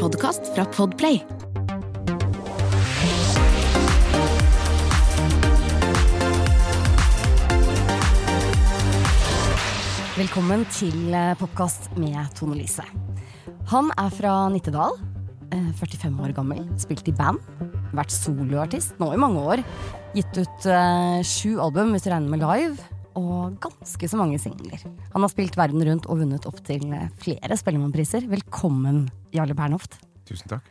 podkast fra Podplay. Velkommen til podkast med Tone Lise. Han er fra Nittedal. eh, 45 år gammel. Spilt i band. Vært soloartist nå i mange år. Gitt ut eh, sju album hvis du regner med live. Og ganske så mange singler. Han har spilt verden rundt og vunnet opptil flere Spellemannpriser. Velkommen, Jarle Bernhoft. Tusen takk.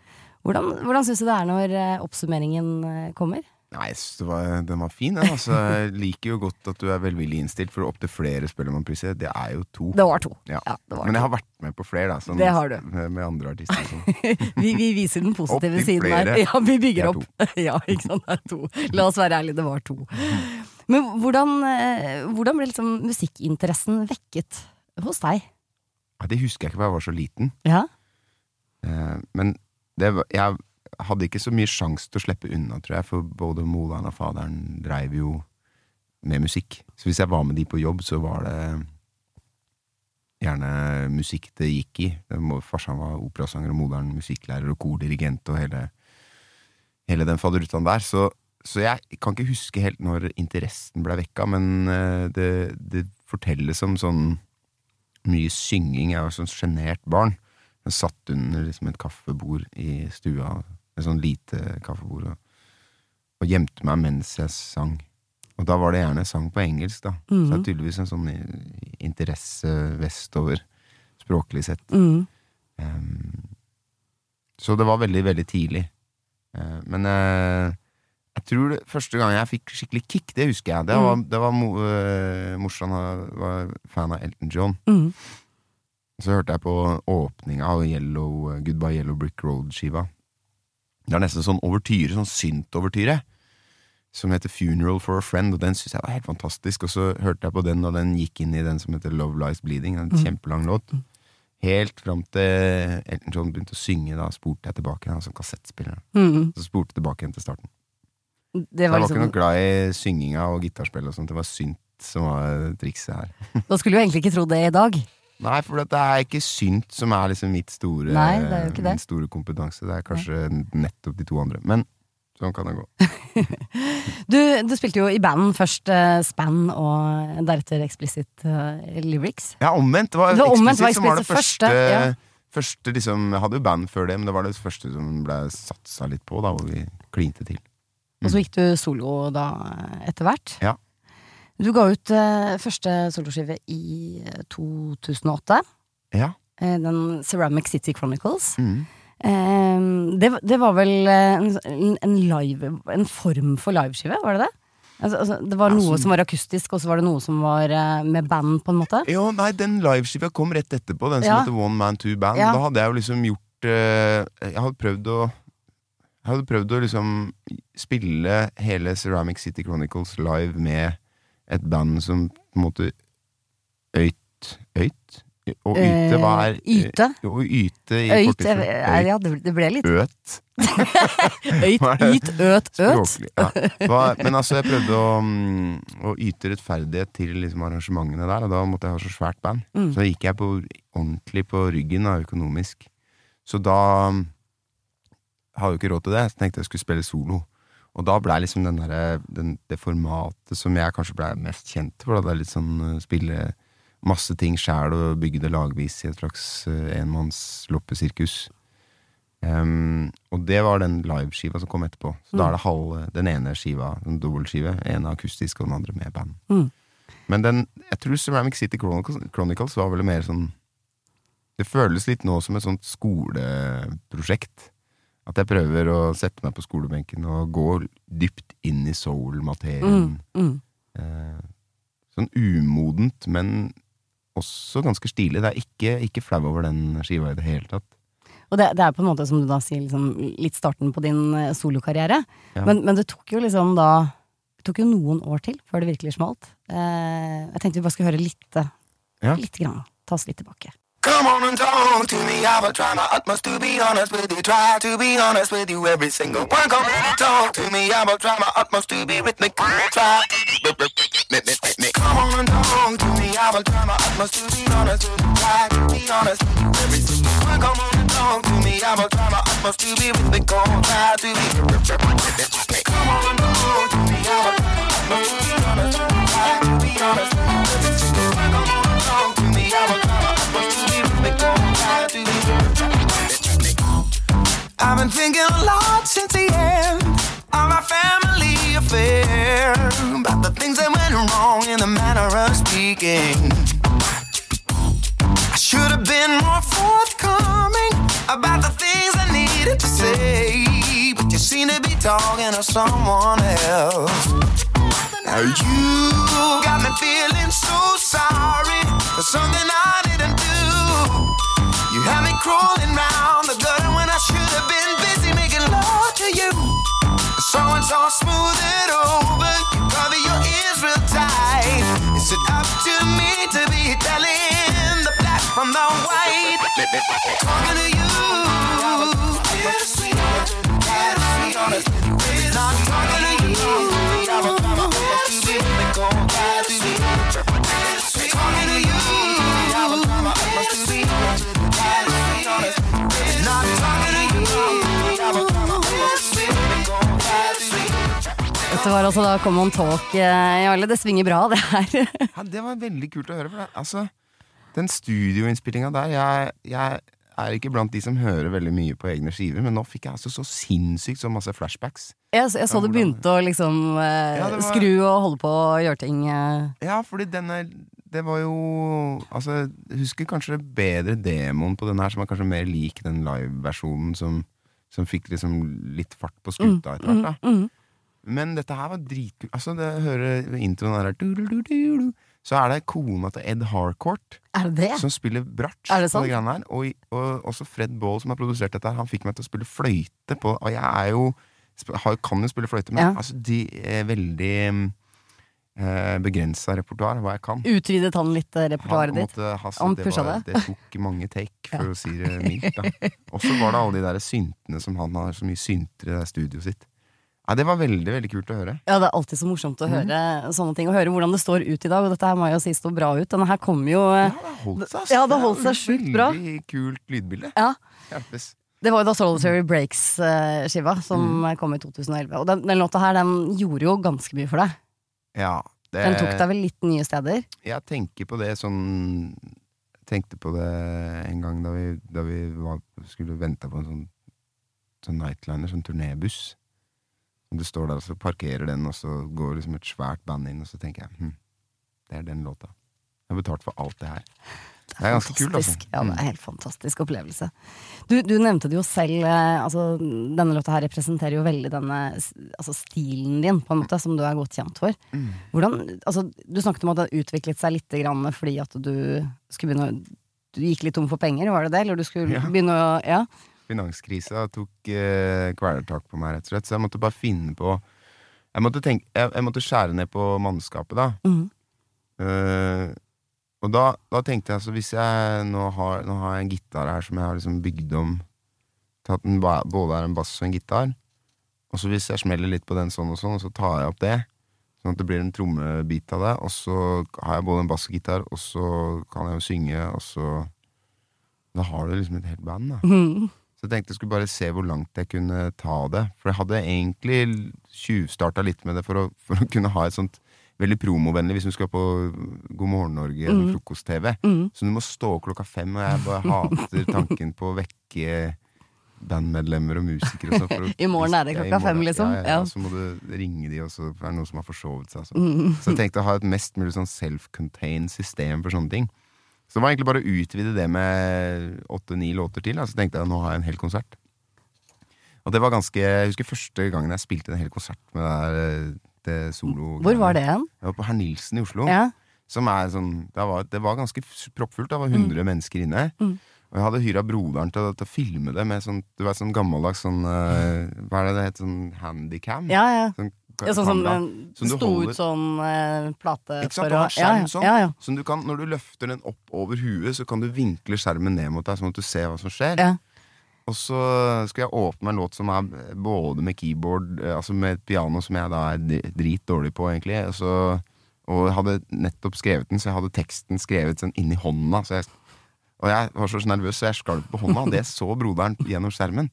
Hvordan, hvordan syns du det er når eh, oppsummeringen eh, kommer? Nei, var, Den var fin. Altså, jeg liker jo godt at du er velvillig innstilt for opptil flere Spellemannpriser. Det er jo to. Det var to. Ja. Ja, det var Men jeg har vært med på flere, da. Sånn, Det har du. Med, med andre artister. Sånn. vi, vi viser den positive siden her. Ja, vi bygger er opp. Ja, ikke sant. Det er to. La oss være ærlige, det var to. Men hvordan, eh, hvordan ble liksom musikkinteressen vekket hos deg? Ja, det husker jeg ikke, for jeg var så liten. Ja? Eh, men det, jeg hadde ikke så mye sjanse til å slippe unna, tror jeg, for både moderen og faderen dreiv jo med musikk. Så hvis jeg var med de på jobb, så var det gjerne musikk det gikk i. Farsan var operasanger, og moderen musikklærer og kordirigent og hele, hele den faderuttan der. Så, så jeg kan ikke huske helt når interessen ble vekka, men eh, det, det fortelles om sånn mye synging. Jeg var sånn sjenert barn. Jeg satt under liksom et kaffebord i stua, et sånn lite kaffebord, og, og gjemte meg mens jeg sang. Og da var det gjerne sang på engelsk, da. Så det er tydeligvis en sånn interesse vestover, språklig sett. Mm. Um, så det var veldig, veldig tidlig. Uh, men uh, jeg tror det første gang jeg fikk skikkelig kick, det husker jeg. Det var, det var mo, uh, morsan var, var fan av Elton John. Mm. Så hørte jeg på åpninga av Yellow, eh, Goodbye Yellow Brick Road-skiva. Det er nesten sånn overtyre, sånn synt-overtyre, som heter Funeral for a Friend, og den syns jeg var helt fantastisk. Og så hørte jeg på den, og den gikk inn i den som heter Love Lies Bleeding, en kjempelang låt. Helt fram til Elton John begynte å synge, da spurte jeg tilbake, han som kassettspiller. Mm. Så spurte jeg tilbake igjen til starten. Det Jeg var var ikke liksom, noe glad i synginga og gitarspill og sånt, det var synt som var trikset her. da skulle du egentlig ikke tro det i dag. Nei, for det er ikke synt som er liksom mitt store, Nei, det er jo ikke det. min store kompetanse. Det er kanskje nettopp de to andre. Men sånn kan det gå. Du, du spilte jo i banden først uh, Span og deretter Explicit eh, Lyrics. Ja, omvendt. Det var, Det var omvendt, Explicit som var det første, første, ja. første liksom, Jeg hadde jo band før det, men det var det første som ble satsa litt på, da, hvor vi klinte til. Og så gikk du solo da etter hvert. Ja. Du ga ut eh, første soloskive i eh, 2008. Ja. eh, den Ceramic City Chronicles. Mm. Eh, det, det var vel eh, en, en live En form for liveskive, var det det? Altså, altså, det var noe Altså- som var akustisk, og så var det noe som var eh, med band, på en måte. Jo, nei, den liveskiva kom rett etterpå, den som Ja. heter One Man Two Band. Ja. Da hadde jeg jo liksom gjort eh, Jeg hadde prøvd å Jeg hadde prøvd å liksom spille hele Ceramic City Chronicles live med et band som på en måte øyt Øyt? Å yte, hva er Eh, yte? Å yte i Øyt, eh, ja, det, ble litt Øt. Øyt, yt, øt, øt. Ja. Hva, men altså, jeg prøvde å, mm, å yte rettferdighet til liksom, arrangementene der, og da måtte jeg ha så svært band. Mm. Så da gikk jeg på, ordentlig på ryggen da, økonomisk. Så da mm, hadde jo ikke råd til det, så tenkte jeg skulle spille solo. Og da blei liksom den der, den, det formatet som jeg kanskje blei mest kjent for, da, det er litt sånn uh, spille masse ting sjæl og bygge det lagvis i et slags enmannsloppesirkus. Um, og det var den liveskiva som kom etterpå. Så da er det halve, den ene skiva, en dobbeltskive, en akustisk og den andre med band. Mm. Men den, jeg tror Ceramic City Chronicles, Chronicles var vel mer sånn Det føles litt nå som et sånt skoleprosjekt. At jeg prøver å sette meg på skolebenken og gå dypt inn i soul-materien. Mm, mm. Eh, sånn umodent, men også ganske stilig. Det er ikke, ikke flau over den skiva i det hele tatt. Og det, det er på en måte, som du da sier, liksom, litt starten på din eh, solokarriere. Ja. Men, men det tok jo liksom da Det tok jo noen år til før det virkelig smalt. Eh, jeg tenkte vi bare skulle høre litt, eh, Ja. litt grann. Ta oss litt tilbake. Come on and talk to me. I will try my utmost to be honest with you. Try to be honest with you every single one. Come on and talk to me. I will try my utmost to be rhythmic. Try. Come on and talk to me. I will try my utmost to be honest with you. Try to be honest with you every single one. Come on and talk to me. I will try my utmost to be with me. Go try to be. Come on, come on to me. I will try my utmost to be honest. Try to be honest. with you every single one. Come on, and talk to me. I will try my I've been thinking a lot since the end of our family affair about the things that went wrong in the manner of speaking. I should have been more forthcoming about the things I needed to say, but you seem to be talking to someone else. Now you got me feeling so sorry for something I. Had me crawling round the gutter when I should have been busy making love to you. So and so smooth it over, cover your ears real tight. Is it up to me to be telling the black from the white? Talking to you, Dette var altså da Common Talk, eh, Jarle. Det svinger bra, det her. Ja, det var veldig kult å høre. For det, altså, den studioinnspillinga der jeg, jeg er ikke blant de som hører veldig mye på egne skiver, men nå fikk jeg altså så sinnssykt så masse flashbacks. Jeg, jeg så du begynte å liksom eh, Ja, var- skru og holde på og gjøre ting. Eh. Ja, fordi denne Det var jo Altså, jeg husker kanskje bedre demoen på den her, som var kanskje mer lik den liveversjonen som, som fikk liksom litt fart på skuta etter hvert. da mm. Men dette her var dritkult. Altså, det hører introen der du-du-du-du-du. Så er det kona til Ed Harcourt Er som spiller bratsj Er det sant? her. Og, og også Fred Ball, som har produsert dette, her, han fikk meg til å spille fløyte på Og jeg er jo kan jo spille fløyte, men Ja. altså, de er veldig eh, begrensa repertoar, hva jeg kan. Utvidet han litt eh, repertoaret ditt? Han det, var, det? det tok mange take, for å si det mildt. Og så var det alle de der syntene som han har så mye synter i det studioet sitt. Nei, Det var veldig veldig kult å høre. Ja, det er alltid så morsomt å høre sånne ting, og høre hvordan det står ut i dag. Og dette her må jeg jo si står bra ut. Denne her kommer jo eh, Ja, det holdt seg. Ja, det holdt seg sjukt bra. Veldig kult lydbilde. Ja. Hjelpes. Det var jo da Solitary Breaks-skiva som Mm. kom i 2011. Og den, den låta her den gjorde jo ganske mye for deg. Ja, det, Den tok deg vel litt nye steder. Jeg tenker på det sånn Tenkte på det en gang da vi, da vi var, skulle vente på en sånn, sånn nightliner, sånn turnébuss. Du står der og så parkerer den, og så går liksom et svært band inn, og så tenker jeg hm, det er den låta. Jeg har betalt for alt det her. Det er ganske kult, altså. Ja, det er en helt fantastisk opplevelse. Du, du nevnte det jo selv, eh, altså, denne låta her representerer jo veldig denne altså, stilen din, på en måte, som du er godt kjent for. Mm. Hvordan, altså, du snakket om at det har utviklet seg litt grann fordi at du skulle begynne å Du gikk litt tom for penger, var det det? Eller du skulle Ja. begynne å Ja. Finanskrisa tok eh, kvelertak på meg, rett og slett. Så jeg måtte bare finne på Jeg måtte, tenke, jeg, jeg måtte skjære ned på mannskapet, da. Mm. Uh, og da, da tenkte jeg altså hvis jeg nå har, nå har jeg en gitar her som jeg har liksom bygd om til at den både er en bass og en gitar, og så hvis jeg smeller litt på den sånn og sånn, og så tar jeg opp det, sånn at det blir en trommebit av det, og så har jeg både en bass og gitar, og så kan jeg jo synge, og så Da har du liksom et helt band, da. Mhm. Så jeg tenkte jeg skulle bare se hvor langt jeg kunne ta det. For jeg hadde egentlig tjuvstarta litt med det for å, for å kunne ha et sånt veldig promovennlig hvis du skal på God morgen Norge eller frokost-TV. Mm. Så du må stå klokka fem, og jeg bare hater tanken på å vekke bandmedlemmer og musikere. og for å- I morgen er det klokka fem, liksom. Ja, ja, ja. Ja. Så må du ringe de, og så er det noen som har forsovet seg. Så. Mm. så jeg tenkte å ha et mest mulig sånn self-contained system for sånne ting. Så det var egentlig bare å utvide det med åtte-ni låter til. Så tenkte jeg nå har jeg en hel konsert. Og det var ganske Jeg husker første gangen jeg spilte en hel konsert med det, der, det solo Hvor var det hen? Det var på Herr Nilsen i Oslo. Ja. Som er sånn Det var, det var ganske proppfullt. Det var 100 mennesker inne. Mm. Og jeg hadde hyra broderen til, til å filme det med sånn Du vet, sånn gammeldags sånn uh, Hva er det det heter? Sånn handycam? Ja, ja. Sånn, ja sånn som Som sto ut sånn eh, plate Ikke sant? Du har skjerm sånn. ja, ja. Som du kan, når du løfter den opp over huet, så kan du vinkle skjermen ned mot deg, sånn at du ser hva som skjer. Ja. Og så skal jeg åpne en låt som er både med keyboard, eh, altså med et piano som jeg da er drit dårlig på, egentlig. Og, så, og jeg hadde nettopp skrevet den, så jeg hadde teksten skrevet sånn inni hånda. Så jeg, og jeg var så nervøs, så jeg skalv på hånda, og det så broderen gjennom skjermen.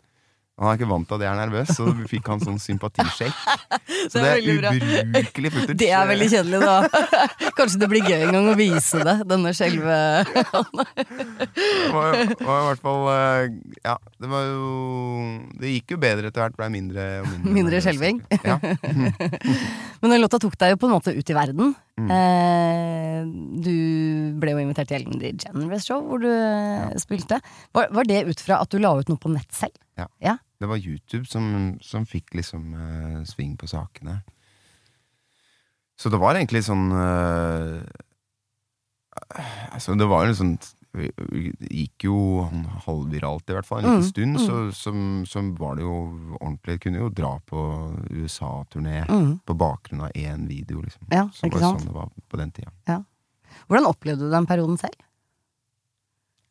Han er ikke vant til at jeg er nervøs, så fikk han sånn sympatisjekk. Så Det det er er, veldig bra. ubrukelig footage. Det er veldig kjedelig, da. Kanskje det blir gøy en gang å vise det. Denne skjelve Det var, var i hvert fall eh, Ja, det var jo Det gikk jo bedre etter hvert. Blei mindre og mindre. Mindre skjelving? Ja. Men den låta tok deg jo på en måte ut i verden. Mm. Eh, du ble jo invitert til Ellen DeGeneres show, hvor du ja. spilte. Var, var det ut fra at du la ut noe på nett selv? Ja. Ja. Det var YouTube som, som fikk liksom uh, sving på sakene. Så det var egentlig sånn uh, Altså, det var jo sånn gikk jo halvviralt, i hvert fall, en liten Mm, stund. mm. Så, som, som var det jo ordentlig Kunne jo dra på USA-turné Mm. på bakgrunn av én video, liksom. Ja, så ikke var det sant? sånn det var på den tida. Hvordan opplevde du den perioden selv?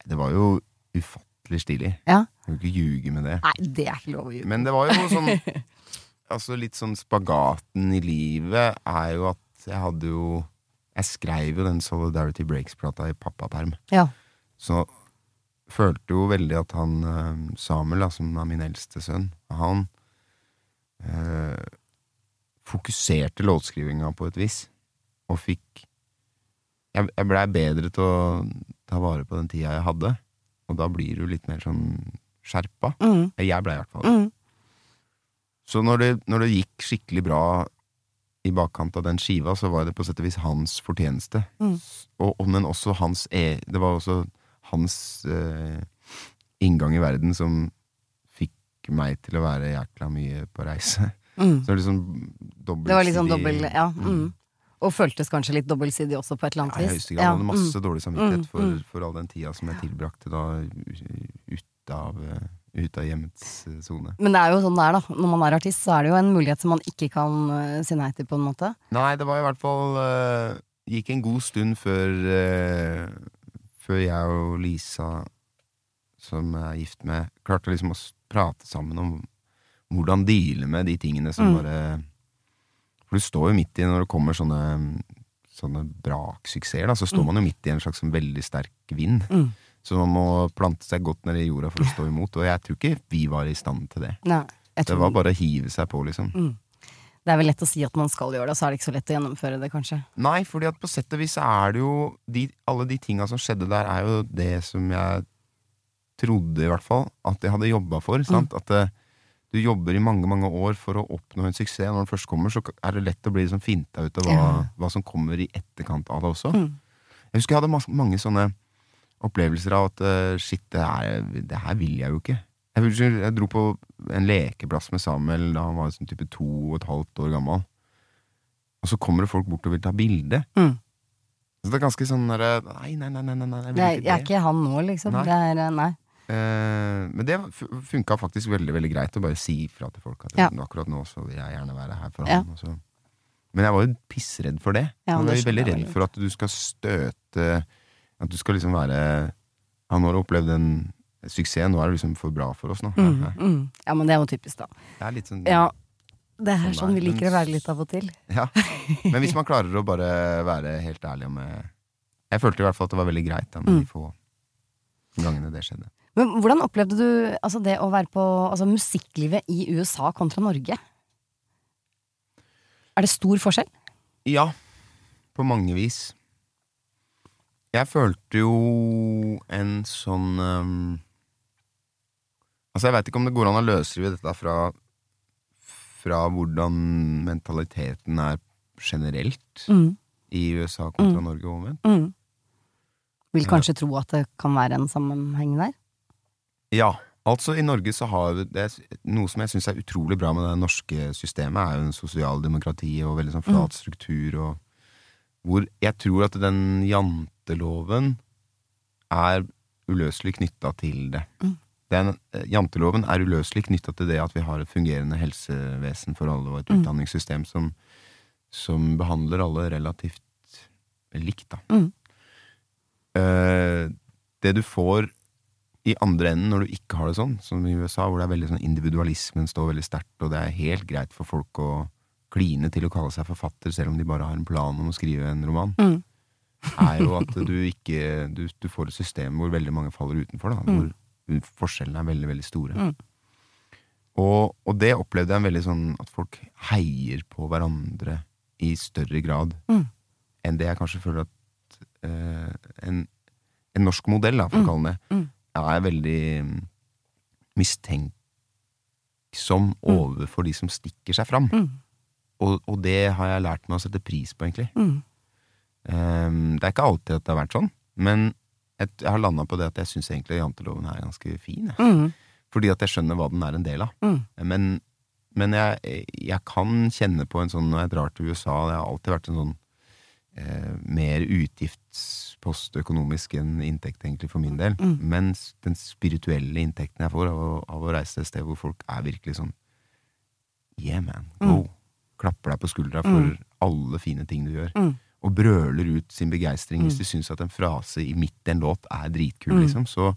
Det var jo ufattelig stilig. Ja. Kan ikke ljuge med det. Nei, det er ikke lov å ljuge. Men det var jo sånn Altså litt sånn spagaten i livet er jo at jeg hadde jo Jeg skrev jo den Solidarity Breaks-plata i pappaperm. Ja. Så følte jo veldig at han eh, Samuel, da, som er min eldste sønn, han eh, fokuserte låtskrivinga på et vis. Og fikk Jeg, jeg blei bedre til å ta vare på den tida jeg hadde. Og da blir du litt mer sånn skjerpa. Mm. Jeg ble i hvert fall. Mm. Så når det, når det gikk skikkelig bra i bakkant av den skiva, så var det på sett og vis hans fortjeneste. Mm. Og, men også hans e Det var også hans eh, inngang i verden som fikk meg til å være jækla mye på reise. Mm. Så det liksom Det var liksom dobbel Ja. Mm. Og føltes kanskje litt dobbeltsidig også, på et eller Ja, I annet vis. høyeste grad. Jeg hadde masse dårlig samvittighet Mm, for, mm. for all den tida som jeg tilbrakte da ut av, eh, ut av hjemmets eh, sone. Men det er jo sånn det er, da. Når man er artist, så er det jo en mulighet som man ikke kan uh, si nei til, på en måte. Nei, det var i hvert fall uh, Gikk en god stund før uh, Før jeg og Lisa, som jeg er gift med, klarte liksom å prate sammen om hvordan deale med de tingene som Mm. bare For du står jo midt i når det kommer sånne Sånne braksuksesser, da, så står Mm. man jo midt i en slags sånn veldig sterk vind. Mm. Så man må plante seg godt ned i jorda for å stå imot, og jeg tror ikke vi var i stand til det. Nei, tror... Det var bare å hive seg på, liksom. det er vel lett å si at man skal gjøre det, og så er det ikke så lett å gjennomføre det, kanskje. Nei, fordi at på sett og vis er det jo de, Alle de tinga som skjedde der, er jo det som jeg trodde, i hvert fall, at jeg hadde jobba for. Sant? At eh, du jobber i mange, mange år for å oppnå en suksess. Når den først kommer, så er det lett å bli liksom finta ut av hva, Ja. hva som kommer i etterkant av det også. Mm. Jeg husker jeg hadde mas mange sånne opplevelser av at uh, shit, det her, det her vil jeg jo ikke. Jeg, jeg dro på en lekeplass med Samuel da han var sånn type to og et halvt år gammel. Og så kommer det folk bort og vil ta bilde. Mm. Så det er ganske sånn derre Nei, nei, nei, nei, nei, nei jeg vil Det jeg er ikke han nå, liksom. Nei. Det er, eh, nei. Eh, men det fu- funka faktisk veldig veldig greit å bare si ifra til folk at Ja. akkurat nå så vil jeg gjerne være her for Ja. han. så- Men jeg var jo pissredd for det. Ja, jeg var det veldig redd for at du skal støte At du skal liksom være Han har opplevd en suksess, nå er det liksom for bra for oss nå. Mm, Ja, mm. Ja, men det er jo typisk, da. Det er litt sånn Ja, det er Sånn sånn vi er liker å være litt av og til. Ja. Men hvis man klarer å bare være helt ærlig om Jeg følte i hvert fall at det var veldig greit da, med Mm. de få gangene det skjedde. Men hvordan opplevde du altså, det å være på altså, musikklivet i USA kontra Norge? Er det stor forskjell? Ja, på mange vis. Jeg følte jo en sånn um, Altså, jeg veit ikke om det går an å løsrive dette fra Fra hvordan mentaliteten er generelt Mm. i USA kontra Norge og omvendt. Mm. Vil kanskje tro at det kan være en sammenheng der? Ja, altså i Norge så har det Noe som jeg syns er utrolig bra med det norske systemet, er jo en sosialdemokrati og veldig sånn flat struktur og Hvor jeg tror at den janteloven er uløselig knytta til det. Mm. Den, eh, janteloven er uløselig knytta til det at vi har et fungerende helsevesen for alle og et Mm. utdanningssystem som, som behandler alle relativt likt, da. Mm. Uh, det du får i andre enden når du ikke har det sånn, som i USA, hvor det er veldig sånn individualismen står veldig sterkt, og det er helt greit for folk å kline til å kalle seg forfatter, selv om de bare har en plan om å skrive en roman, Mm. er jo at du ikke Du, du får et system hvor veldig mange faller utenfor, da, hvor forskjellene er veldig, veldig store. Mm. Og, og det opplevde jeg veldig sånn at folk heier på hverandre i større grad Mm. enn det jeg kanskje føler at eh, en, en norsk modell, da, for å kalle det Mm. Er veldig mm, mistenksom overfor de som stikker seg fram. Mm. Og, og det har jeg lært meg å sette pris på, egentlig. Mm. Um, det er ikke alltid at det har vært sånn, men jeg, jeg har landa på det at jeg syns egentlig janteloven er ganske fin. Jeg. Mm. Fordi at jeg skjønner hva den er en del av. Mm. Men, men jeg, jeg kan kjenne på en sånn Når jeg drar til USA Det har alltid vært en sånn eh, mer utgiftspost økonomisk enn inntekt, egentlig, for min del. Mm. Men den spirituelle inntekten jeg får av å, av å reise til et sted hvor folk er virkelig sånn Yeah, man. Go. Klapper deg på skuldra for Mm. alle fine ting du gjør. Mm. Og brøler ut sin begeistring hvis du de syns at en frase i midt i en låt er dritkul, Mm. liksom. Så,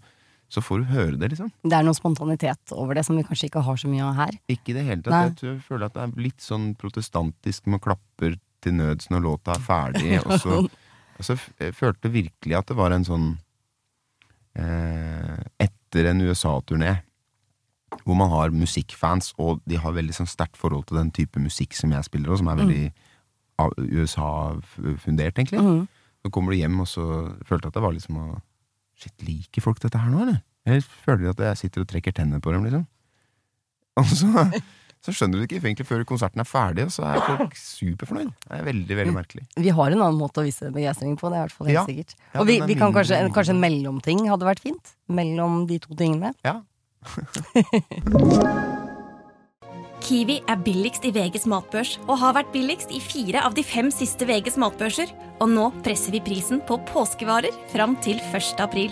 så får du høre det, liksom. Det er noe spontanitet over det som vi kanskje ikke har så mye av her. Ikke i det hele tatt. Nei. Jeg føler at det er litt sånn protestantisk med klapper til nøds når låta er ferdig. og så, og så følte virkelig at det var en sånn eh, Etter en USA-turné hvor man har musikkfans, og de har veldig sånn sterkt forhold til den type musikk som jeg spiller, og som er veldig mm. USA-fundert, egentlig. Mm. Så kommer du hjem, og så følte jeg at det var liksom å Shit, liker folk dette her nå, eller? Jeg føler at jeg sitter og trekker tennene på dem, liksom? Og så, så skjønner du det ikke egentlig før konserten er ferdig, og så er folk superfornøyd. Det er veldig, veldig merkelig. Vi har en annen måte å vise begeistring på, det er i hvert fall helt Ja. sikkert. Ja, Og vi, er vi kan kanskje, en- kanskje en mellomting hadde vært fint? Mellom de to tingene. Ja. Kiwi er billigst i VGs matbørs og har vært billigst i fire av de fem siste VGs matbørser. Og nå presser vi prisen på påskevarer fram til 1. april.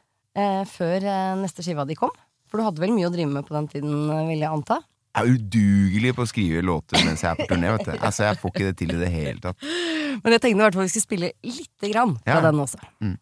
eh, før eh, neste skiva di kom. For du hadde vel mye å drive med på den tiden, eh, vil jeg anta? Jeg er udugelig på å skrive låter mens jeg er på turné. vet du Altså Jeg får ikke det til i det hele tatt. Men jeg tenkte i hvert fall vi skulle spille lite grann Ja. den også. Stop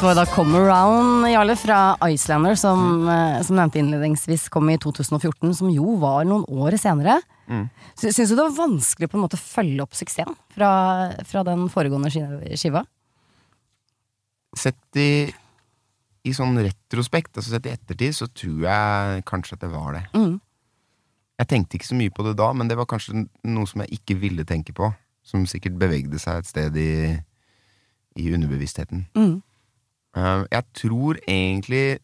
Dette var da Come Around, Jarle, fra Icelander, som, mm. som nevnte innledningsvis kom i 2014, som jo var noen år senere. Mm. Syns du det var vanskelig på en måte å følge opp suksessen fra, fra den foregående skiva? Sett i i sånn retrospekt, altså sett i ettertid, så tror jeg kanskje at det var det. Mm. Jeg tenkte ikke så mye på det da, men det var kanskje noe som jeg ikke ville tenke på. Som sikkert bevegde seg et sted i, i underbevisstheten. Mm. Eh, jeg tror egentlig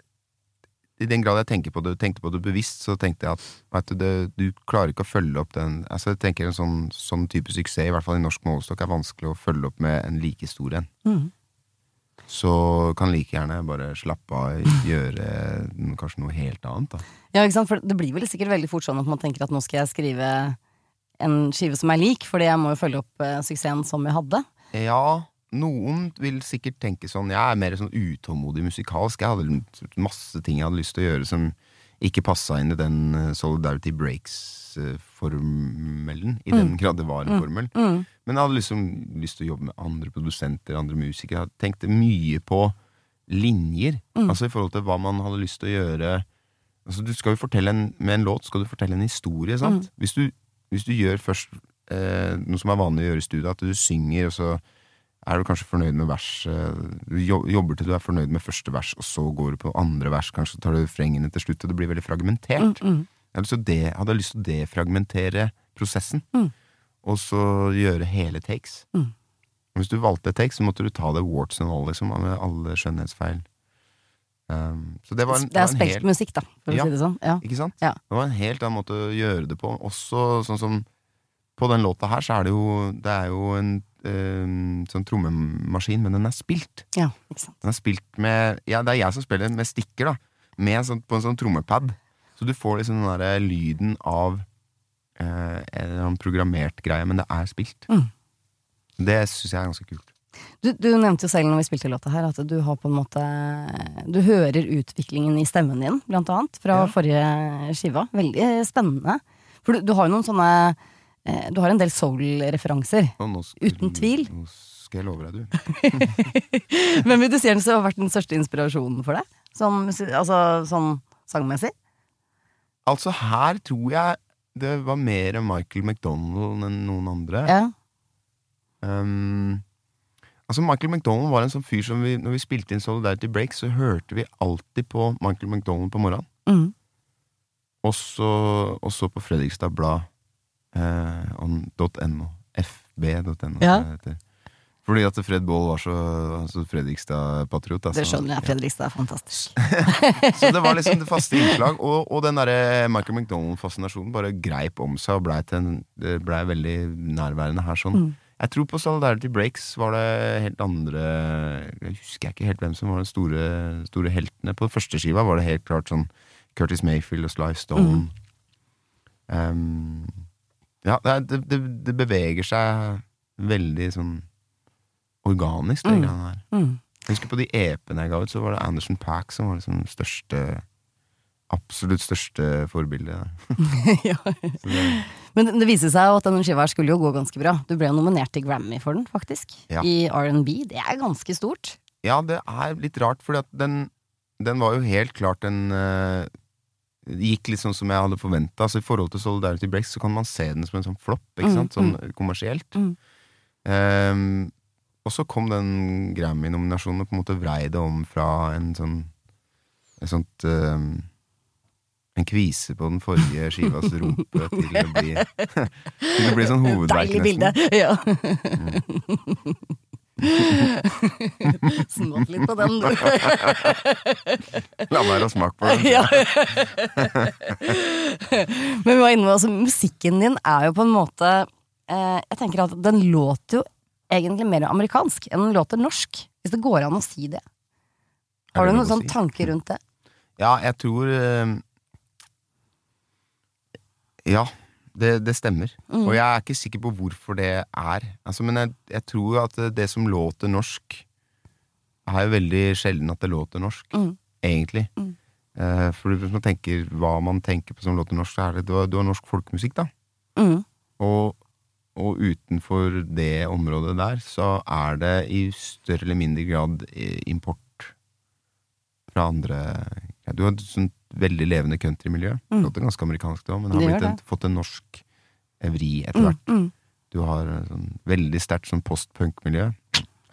I den grad jeg tenker på det, tenkte på det bevisst, så tenkte jeg at du, det, du klarer ikke å følge opp den Altså jeg tenker En sånn, sånn type suksess, i hvert fall i norsk målestokk, er vanskelig å følge opp med en like stor en. Mm. Så kan like gjerne bare slappe av, gjøre kanskje noe helt annet. da Ja, ikke sant? For det blir vel sikkert veldig fort sånn at man tenker at nå skal jeg skrive en skive som er lik, fordi jeg må jo følge opp eh, suksessen som jeg hadde. Ja, noen vil sikkert tenke sånn Jeg er mer sånn utålmodig musikalsk. Jeg hadde masse ting jeg hadde lyst til å gjøre som ikke passa inn i den eh, Solidarity Breaks-formelen. I den grad det var en formel. Mm. Men jeg hadde liksom lyst til å jobbe med andre produsenter, andre musikere. Jeg hadde tenkt mye på linjer. Altså i forhold til hva man hadde lyst til å gjøre. Altså du skal jo fortelle en, Med en låt skal du fortelle en historie, sant? Hvis, du, hvis du gjør først eh, noe som er vanlig å gjøre i studio, at du synger, og så er du kanskje fornøyd med vers eh, Du jobber til du er fornøyd med første vers, og så går du på andre vers, kanskje tar du refrengene til slutt, og det blir veldig fragmentert. Mm. Jeg hadde lyst til å de- hadde lyst til å defragmentere prosessen, Mm. og så gjøre hele takes. Mm. Hvis du valgte et take, så måtte du ta det warts and all, liksom, med alle skjønnhetsfeil. Um, så det var en, Det er spekt en helt- da, for Ja. å si det sånn. Ja. Ikke sant? Ja. Det var en helt annen måte å gjøre det på. Også sånn som På den låta her så er det jo Det er jo en eh, sånn trommemaskin, men den er spilt. ja, ikke sant. Den er spilt med Ja, det er jeg som spiller med stikker, da. Med sånn, på en sånn trommepad. Så du får liksom den derre lyden av eh, en programmert greie, men det er spilt. Mm. Det syns jeg er ganske kult. Du, du nevnte jo selv når vi spilte låta her, at du har på en måte Du hører utviklingen i stemmen din, blant annet, fra Ja. forrige skiva. Veldig spennende. For du, du har jo noen sånne Du har en del soul-referanser. Uten tvil. Nå skal jeg love deg, du. Hvem vil du si den har vært den største inspirasjonen for deg? Sånn, altså, sånn sangmessig? Altså, her tror jeg det var mer Michael McDonald enn noen andre. Ja. Um, altså Michael McDonald var en sånn fyr som vi, når vi spilte inn Solidarity Break, så hørte vi alltid på Michael McDonald på morgenen. Mm. Og så på Fredrikstad Blad eh, on .no. fb.no. Ja. Fordi at Fred Baall var så så Fredrikstad-patriot. Det skjønner jeg. Fredrikstad er fantastisk. Så det var liksom det faste innslag. Og, og den derre Michael McDonald-fascinasjonen bare greip om seg og blei ble veldig nærværende her sånn. Mm. Jeg tror på Solidarity Breaks var det helt andre Jeg husker ikke helt hvem som var de store, store heltene. På første skiva var det helt klart sånn Curtis Mayfield og Sly Stone. Um, ja, det, det, det, beveger seg veldig sånn organisk, det Mm. greiene her. Mm. Jeg husker på de EP-ene jeg ga ut, så var det Anderson Pack som var liksom største Absolutt største forbilde. ja. Det, Men det, viste seg jo at denne skiva skulle jo gå ganske bra. Du ble jo nominert til Grammy for den, faktisk. Ja. I R&B. Det er ganske stort. ja, det er litt rart, for den, den var jo helt klart en det gikk litt sånn som jeg hadde forventa. Altså, I forhold til Solidarity Breaks så kan man se den som en sånn flopp, ikke Mm, sant? Sånn kommersielt. Mm. Um, og så kom den Grammy-nominasjonen og på en måte vrei det om fra en sånn Et sånt um, En kvise på den forrige skivas rumpe til å bli Til å bli sånn hovedverk, Deilig bilde. Ja. Smått litt på den, du. La være å smake på den. ja. Men vi var inne altså, musikken din er jo på en måte eh, Jeg tenker at den låter jo egentlig mer amerikansk enn den låter norsk. Hvis det går an å si det. Har du noen sånn si? tanker rundt det? Ja, jeg tror eh, Ja, det, det stemmer. Mm. Og jeg er ikke sikker på hvorfor det er. Altså, men jeg, jeg tror at det, som låter norsk, er jo veldig sjelden at det låter norsk. Mm. Egentlig. Mm. Eh, for hvis man tenker hva man tenker på som låter norsk, så er det du har, du har norsk folkemusikk, da. Mm. Og, og utenfor det området der, så er det i større eller mindre grad import fra andre ja, Du har et sånt veldig levende countrymiljø. Mm. Låter ganske amerikansk, men det Det har blitt en, fått en norsk evri vri etter Mm. hvert. Mm. Du har eh, sånn veldig sterkt sånn post-punk-miljø.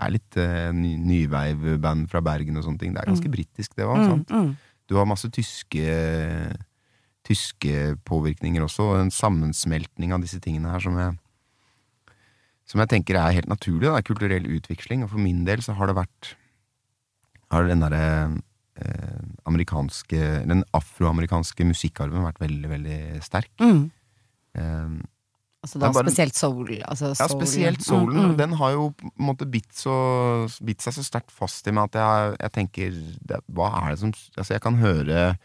er litt eh, ny, nyveiv-band fra Bergen og sånne ting. Det er ganske britisk, det òg. Mm, mm. Du har masse tyske Tyske påvirkninger også, og en sammensmeltning av disse tingene her som jeg Som jeg tenker er helt naturlig. Det er kulturell utveksling, og for min del så har det vært Har den derre Den afroamerikanske musikkarven vært veldig, veldig sterk. Mm. Eh, Altså da bare- spesielt soul. Altså ja, spesielt soulen. Mm, mm. Den har jo på en måte bitt, så, bitt seg så sterkt fast i meg at jeg, jeg tenker det, Hva er det som Altså, jeg kan høre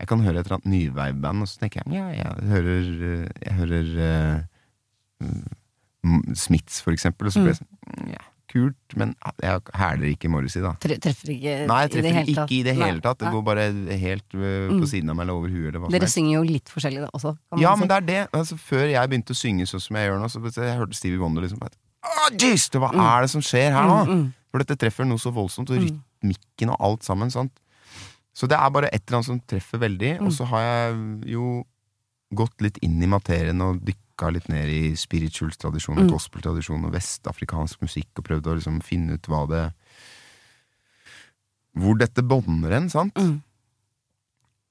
Jeg kan høre et eller annet nyveiband, og så tenker jeg ja, jeg hører Jeg hører eh, mm, Smiths, for eksempel, og så blir jeg sånn ja, Kult, men jeg hæler ikke Morrissey, da. Tre- Treffer ikke Nei, i det hele tatt. ikke i det hele tatt. Det går bare helt øh, på siden av meg eller over huet. Eller Dere synger jo litt forskjellig da, også. Kan Ja, man men det er det. Altså, før jeg begynte å synge sånn som jeg gjør nå, så jeg hørte Stevie Wonder liksom bare, det, Hva er det som skjer her nå? Mm, mm. For dette treffer noe så voldsomt, og rytmikken og alt sammen. Sant? Så det er bare et eller annet som treffer veldig. Mm. Og så har jeg jo gått litt inn i materien og dykka litt ned i spirituals-tradisjon og Mm. gospel-tradisjon og vestafrikansk musikk, og prøvd å liksom finne ut hva det Hvor dette bånder hen, sant? Mm.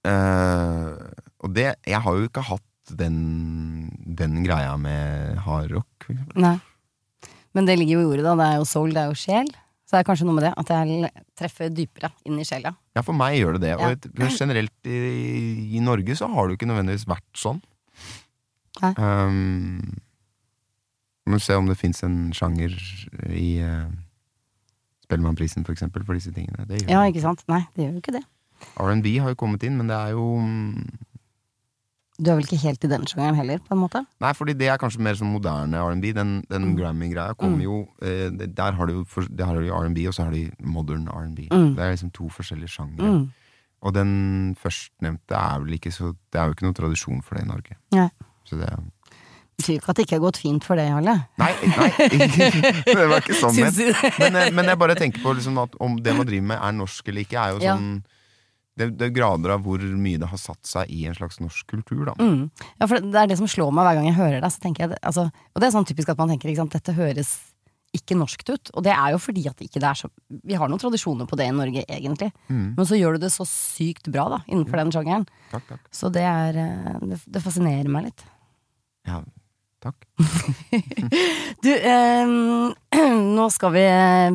Eh, og det Jeg har jo ikke hatt den, den greia med hardrock. for eksempel. Nei. Men det ligger jo i ordet, da. Det er jo soul, det er jo sjel. Så det er kanskje noe med det, at jeg treffer dypere inn i sjela. Ja, for meg gjør det det. Og ja. generelt i, i Norge så har det jo ikke nødvendigvis vært sånn. Nei. Um, må se om det fins en sjanger i uh, Spellemannprisen, for eksempel, for disse tingene. Ja, ikke sant? Nei, det gjør jo ikke det. R&B har jo kommet inn, men det er jo mm, Du er vel ikke helt i den sjangeren heller, på en måte? Nei, fordi det er kanskje mer sånn moderne R&B. Den, den Grammy-greia kommer jo eh, Der har du jo R&B, og så har de modern R&B. Mm. Det er liksom to forskjellige sjangere. Mm. Og den førstnevnte er vel ikke så Det er jo ikke noen tradisjon for det i Norge. Nei. Så det er Betyr ikke at det ikke har gått fint for deg, Jarle. Nei, nei det var ikke sånn ment. Men, eh, men jeg bare tenker på liksom at om det man driver med er norsk eller ikke, er jo Ja. Det, det er grader av hvor mye det har satt seg i en slags norsk kultur, da. Mm. Ja, for det er det som slår meg hver gang jeg hører deg. Så tenker jeg, det- altså, og det er sånn typisk at man tenker at dette høres ikke norskt ut. Og det er jo fordi at ikke det er så Vi har noen tradisjoner på det i Norge, egentlig. Mm. Men så gjør du det så sykt bra da, innenfor den sjangeren. Takk, takk. Så det er eh, Det, det fascinerer meg litt. Ja, takk. Du, eh, nå skal vi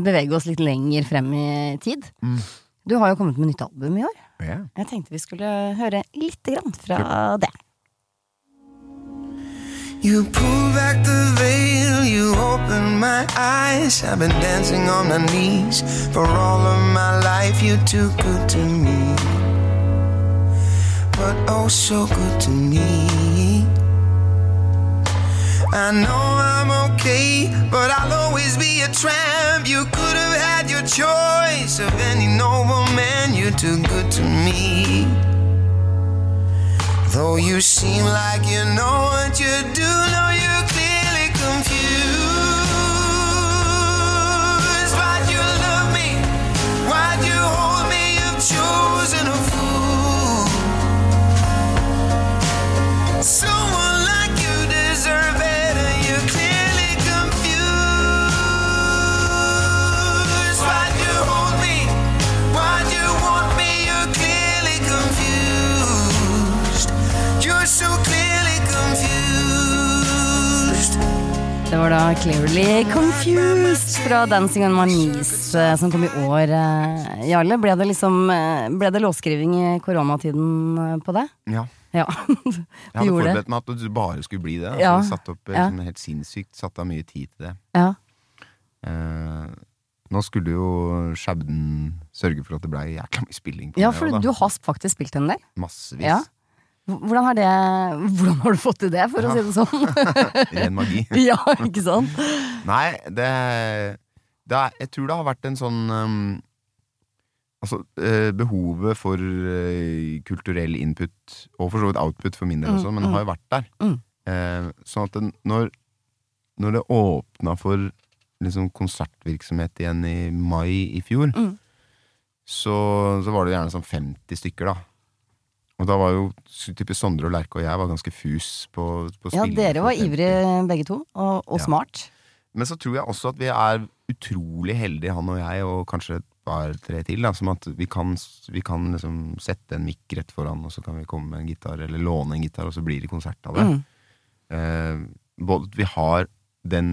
bevege oss litt lenger frem i tid. Mm. Du har jo kommet med nytt album i år. Ja. Jeg tenkte vi skulle høre lite grann fra det. You pull back the veil, you open my eyes. I've been dancing on my knees for all of my life. You're too good to me, but oh, so good to me. I know I'm okay, but I'll always be a tramp. You could have had your choice of any noble man. You're too good to me. Though you seem like you know what you do, know you're clearly confused. Why'd you love me? Why'd you hold me? You've chosen a fool. Someone Det var da Clearly Confused fra Dancing on My Knees eh, som kom i år. eh, Jarle, ble det liksom eh, Ble det låtskriving i koronatiden på det? ja. Ja. Jeg hadde forberedt meg at det bare skulle bli det. Altså, Ja. satt opp Ja. sånn helt sinnssykt Satt av mye tid til det. Ja. Eh, nå skulle jo Shabden sørge for at det blei jækla mye spilling. på ja, for da. du har faktisk spilt en del. Massevis. Ja. Hvordan har, det, hvordan har du fått til det, for å si det sånn? Ren magi. ja, ikke sant? Nei, det, det er, Jeg tror det har vært en sånn um, Altså, eh, behovet for eh, kulturell input, og for så vidt output for min del Mm, også, men mm. har jo vært der. Mm. Eh, sånn at den, når, når det åpna for liksom konsertvirksomhet igjen i mai i fjor, Mm. så, så var det gjerne sånn 50 stykker, da. Og da var jo type Sondre og Lerke og jeg var ganske fus på, på Ja, dere var 50. ivrige begge to, og, og Ja. smart. Men så tror jeg også at vi er utrolig heldige, han og jeg, og kanskje et par tre til, da, som at vi kan, vi kan liksom sette en mikk rett foran, og så kan vi komme med en gitar, eller låne en gitar, og så blir det konsert av det. Mm. Eh, både at vi har den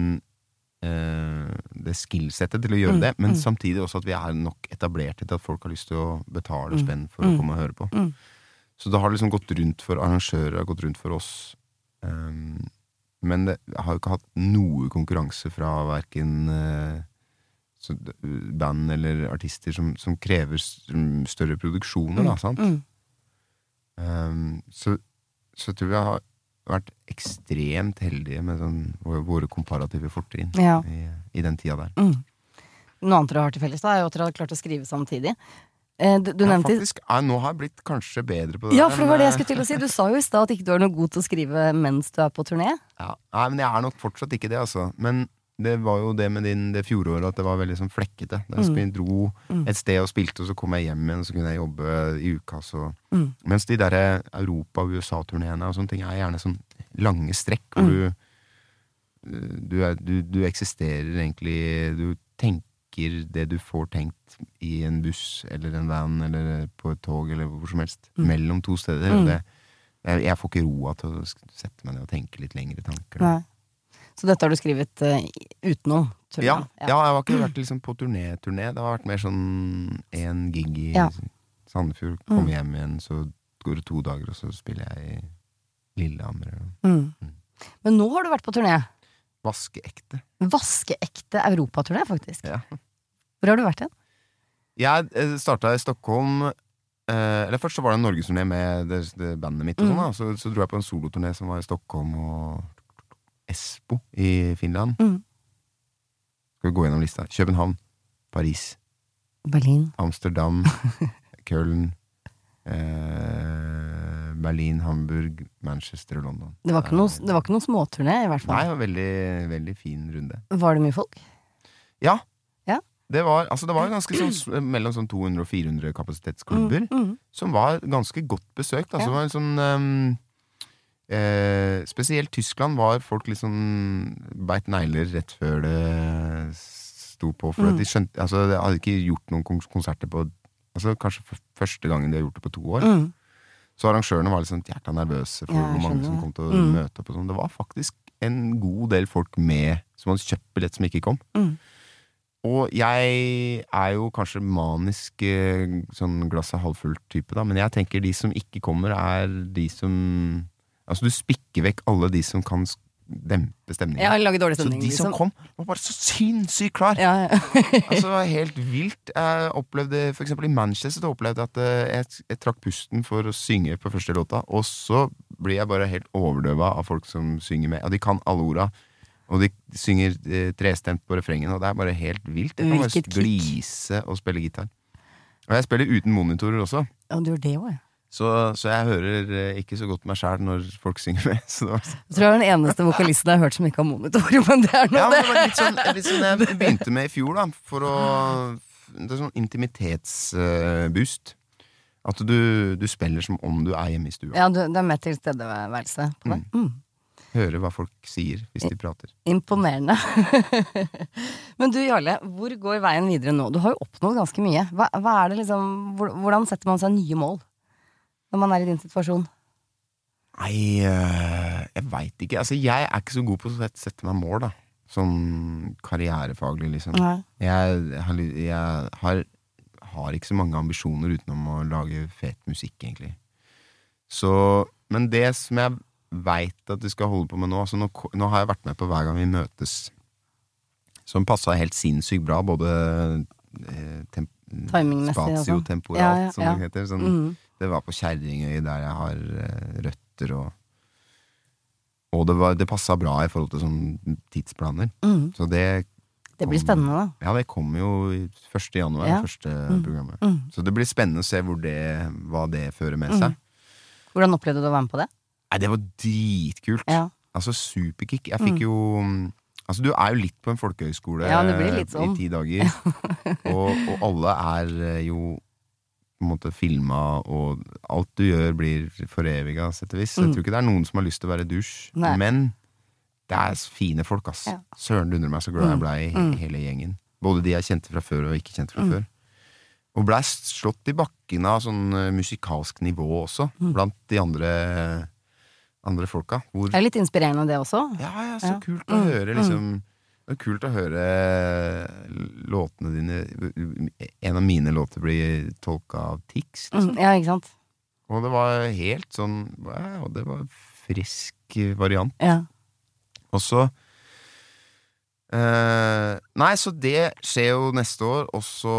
eh, det skillsettet til å gjøre Mm, det, men mm. samtidig også at vi er nok etablerte til at folk har lyst til å betale Mm, spenn for mm, å komme og høre på. Mm. Så det har liksom gått rundt for arrangører, har gått rundt for oss. Um, men det har jo ikke hatt noe konkurranse fra verken uh, band eller artister som, som krever større produksjoner, da, sant? Mm. Um, så, så jeg tror vi har vært ekstremt heldige med sånn, våre komparative fortrinn Ja. i, i den tida der. Mm. Noe annet dere har til felles, da, er jo at dere har klart å skrive samtidig. Eh, du, du Ja, faktisk, jeg, nå har jeg blitt kanskje bedre på det. Ja, for det var det jeg skulle til å si. Du sa jo i stad at ikke du er noe god til å skrive mens du er på turné. Ja, nei, men jeg er nok fortsatt ikke det, altså. Men det var jo det med din, det fjoråret at det var veldig sånn flekkete. Da Mm. dro Mm. et sted og spilte, og så kom jeg hjem igjen, og så kunne jeg jobbe i uka. Så. Mm. Mens de der Europa- og USA-turneene og sånne ting er gjerne sånn lange strekk hvor Mm. du, du, er, du du eksisterer egentlig Du tenker det du får tenkt i en buss eller en van eller på et tog eller hvor som helst. Mm. Mellom to steder. Mm. Det, jeg, jeg får ikke roa til å sette meg ned og tenke litt lengre tanker. Nei. Så dette har du skrevet uh, utenom Ja, Ja, ja, jeg har ikke vært liksom på turné-turné. Det har vært mer sånn én gig i Ja. Sandefjord, Mm. hjem igjen, så går det to dager, og så spiller jeg i Lillehammer. Mm. Mm. Men nå har du vært på turné. Vaskeekte. Vaskeekte europaturné, faktisk. Ja. Hvor har du vært hen? Jeg eh, starta i Stockholm eh, Eller først så var det en norgesturné med det, det bandet mitt, og sånn Mm. Så, så dro jeg på en soloturné som var i Stockholm og Espo i Finland. Mm. Skal vi gå gjennom lista? København, Paris, Berlin. Amsterdam, Köln, eh, Berlin, Hamburg, Manchester og London. Det var ikke noen, det noe småturné, i hvert fall? Nei, det var veldig, veldig fin runde. Var det mye folk? Ja. Det var, altså det var ganske sånn, mellom sånn 200 og 400 kapasitetsklubber, Mm, mm. som var ganske godt besøkt. Altså, Ja. var en sånn um, eh, Spesielt Tyskland var folk litt liksom beit negler rett før det sto på. For Mm. de skjønte Altså, de hadde ikke gjort noen konserter på Altså Kanskje første gangen de har gjort det på to år. Mm. Så arrangørene var litt sånn hjerta nervøse for Ja, hvor mange som kom til å Mm. møte opp. sånn. Det var faktisk en god del folk med som hadde kjøpt billett som ikke kom. Mm. Og jeg er jo kanskje manisk eh, sånn glasset halvfullt type, da, men jeg tenker de som ikke kommer, er de som Altså, du spikker vekk alle de som kan dempe stemningen. Ja, lage dårlig så stemning, de som liksom. kom, var bare så sinnssykt klar! Ja, ja. Altså, helt vilt. Jeg opplevde, for eksempel i Manchester jeg opplevde at eh, jeg, jeg trakk pusten for å synge på første låta, og så blir jeg bare helt overdøva av folk som synger med. Og de kan alle orda. Og de synger eh, trestemt på refrengen, og det er bare helt vilt. Jeg kan bare Hvilket glise og spille gitar. Og jeg spiller uten monitorer også, ja, du gjør det også, ja. så, så jeg hører eh, ikke så godt meg sjæl når folk synger med. Så det var Jeg tror jeg er den eneste vokalisten jeg har hørt som ikke har monitor, men det er nå Ja, men det. det var litt sånn, litt sånn jeg begynte med i fjor, da, for å Det er sånn intimitetsboost. At du, du spiller som om du er hjemme i stua. Ja, du, det er mer tilstedeværelse på det. Mm. Hører hva folk sier hvis de prater. Imponerende. Men du Jarle, hvor går veien videre nå? Du har jo oppnådd ganske mye. Hva, hva det liksom, hvordan setter man seg nye mål når man er i din situasjon? Nei, øh, jeg veit ikke. Altså, jeg er ikke så god på å sette- meg mål, da. Sånn karrierefaglig, liksom. Nei. Jeg, har, jeg har, har ikke så mange ambisjoner utenom å lage fet musikk, egentlig. Så, men det som jeg veit at vi skal holde på med nå altså nå, nå har jeg vært med på hver gang vi møtes, som passa helt sinnssykt bra, både eh, temp Timingmessig også. spatiotemporalt, Ja, ja, som det heter. Sånn, Mm. Det var på Kjerringøy, der jeg har eh, røtter, og Og det, var- det passa bra i forhold til sånn tidsplaner. Mm. Så det Det blir spennende, da. ja, det kommer jo i 1. januar, Ja. første Mm. programmet. Mm. Så det blir spennende å se det, hva det fører med Mm. seg. Hvordan opplevde du å være med på det? Nei, det var dritkult! Ja. Altså superkick. Jeg fikk jo Altså, du er jo litt på en folkehøyskole Ja, det blir litt sånn. i ti dager. og, og alle er eh, jo på en måte filma, og alt du gjør blir foreviga, sett og vis. Mm. Jeg tror ikke det er noen som har lyst til å være dusj, Nei. men det er fine folk, ass. Ja. Søren dundre meg så glad jeg Mm. blei i Mm. hele gjengen. Både de jeg kjente fra før og ikke kjente fra før. Og blei slått i bakken av sånn eh, musikalsk nivå også, blant de andre, andre folka. Hvor, Det er litt inspirerende, det også. ja, ja, så Ja. kult å Mm, høre, liksom. Det er kult å høre låtene dine En av mine låter blir tolka av Tix, liksom. Mm, ja, ikke sant. Og det var helt sånn wow, Det var frisk variant. Ja. Og så eh, Nei, så det skjer jo neste år, og så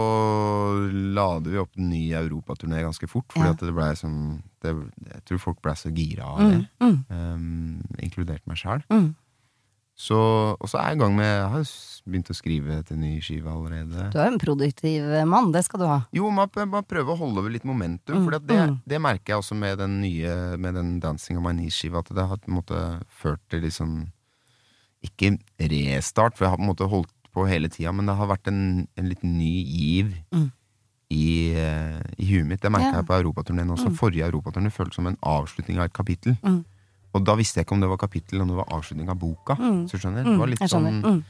lader vi opp en ny europaturné ganske fort. Fordi Ja. at det ble sånn det, Jeg tror folk ble så gira av Mm, det. mm, eh, inkludert meg sjæl. mm. Så, og så er jeg i gang med Jeg har begynt å skrive til ny skive allerede. Du er en produktiv mann, det skal du ha. Jo, man, man prøver å holde over litt momentum. Mm, For det, mm. det merker jeg også med den nye Med den Dancing on my knees-skiva, at det har på en måte ført til liksom Ikke restart, for jeg har på en måte holdt på hele tida, men det har vært en, en liten ny giv Mm. i, uh, i huet mitt. Det merka Ja. jeg på europaturneen også. Forrige europaturné føltes som en avslutning av et kapittel. Mm. Og da visste jeg ikke om det var kapittel, om det var avslutning av boka. Mm. Så skjønner jeg, Mm, Det var litt sånn Mm,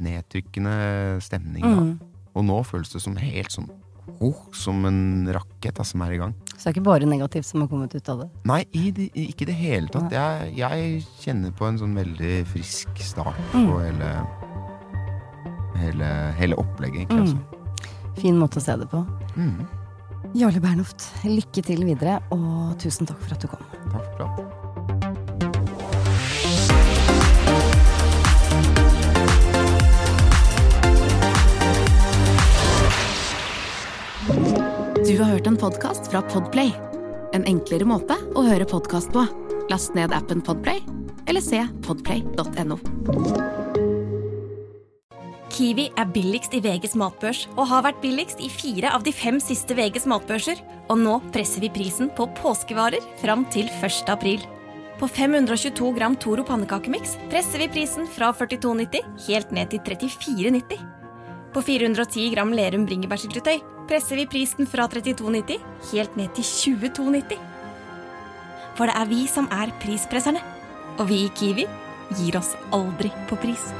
nedtrykkende stemning. Da. mm. Og nå føles det som helt sånn oh, Som en rakett da, som er i gang. Så det er ikke bare negativt som har kommet ut av det. Nei, det, ikke i det hele tatt. Jeg, jeg kjenner på en sånn veldig frisk start Mm. på hele, hele, hele opplegget, egentlig. Altså. Fin måte å se det på. Mm. Jarle Bernhoft, lykke til videre, og tusen takk for at du kom. Takk for praten. Du har hørt en podkast fra Podplay. En enklere måte å høre podkast på. Last ned appen Podplay, eller se podplay.no. Kiwi er billigst i VGs matbørs og har vært billigst i fire av de fem siste VGs matbørser. Og nå presser vi prisen på påskevarer fram til 1. april. På 522 gram Toro pannekakemiks presser vi prisen fra 42,90 helt ned til 34,90. På 410 gram Lerum bringebærsyltetøy presser vi prisen fra 32,90 helt ned til 22,90. For det er vi som er prispresserne. Og vi i Kiwi gir oss aldri på pris.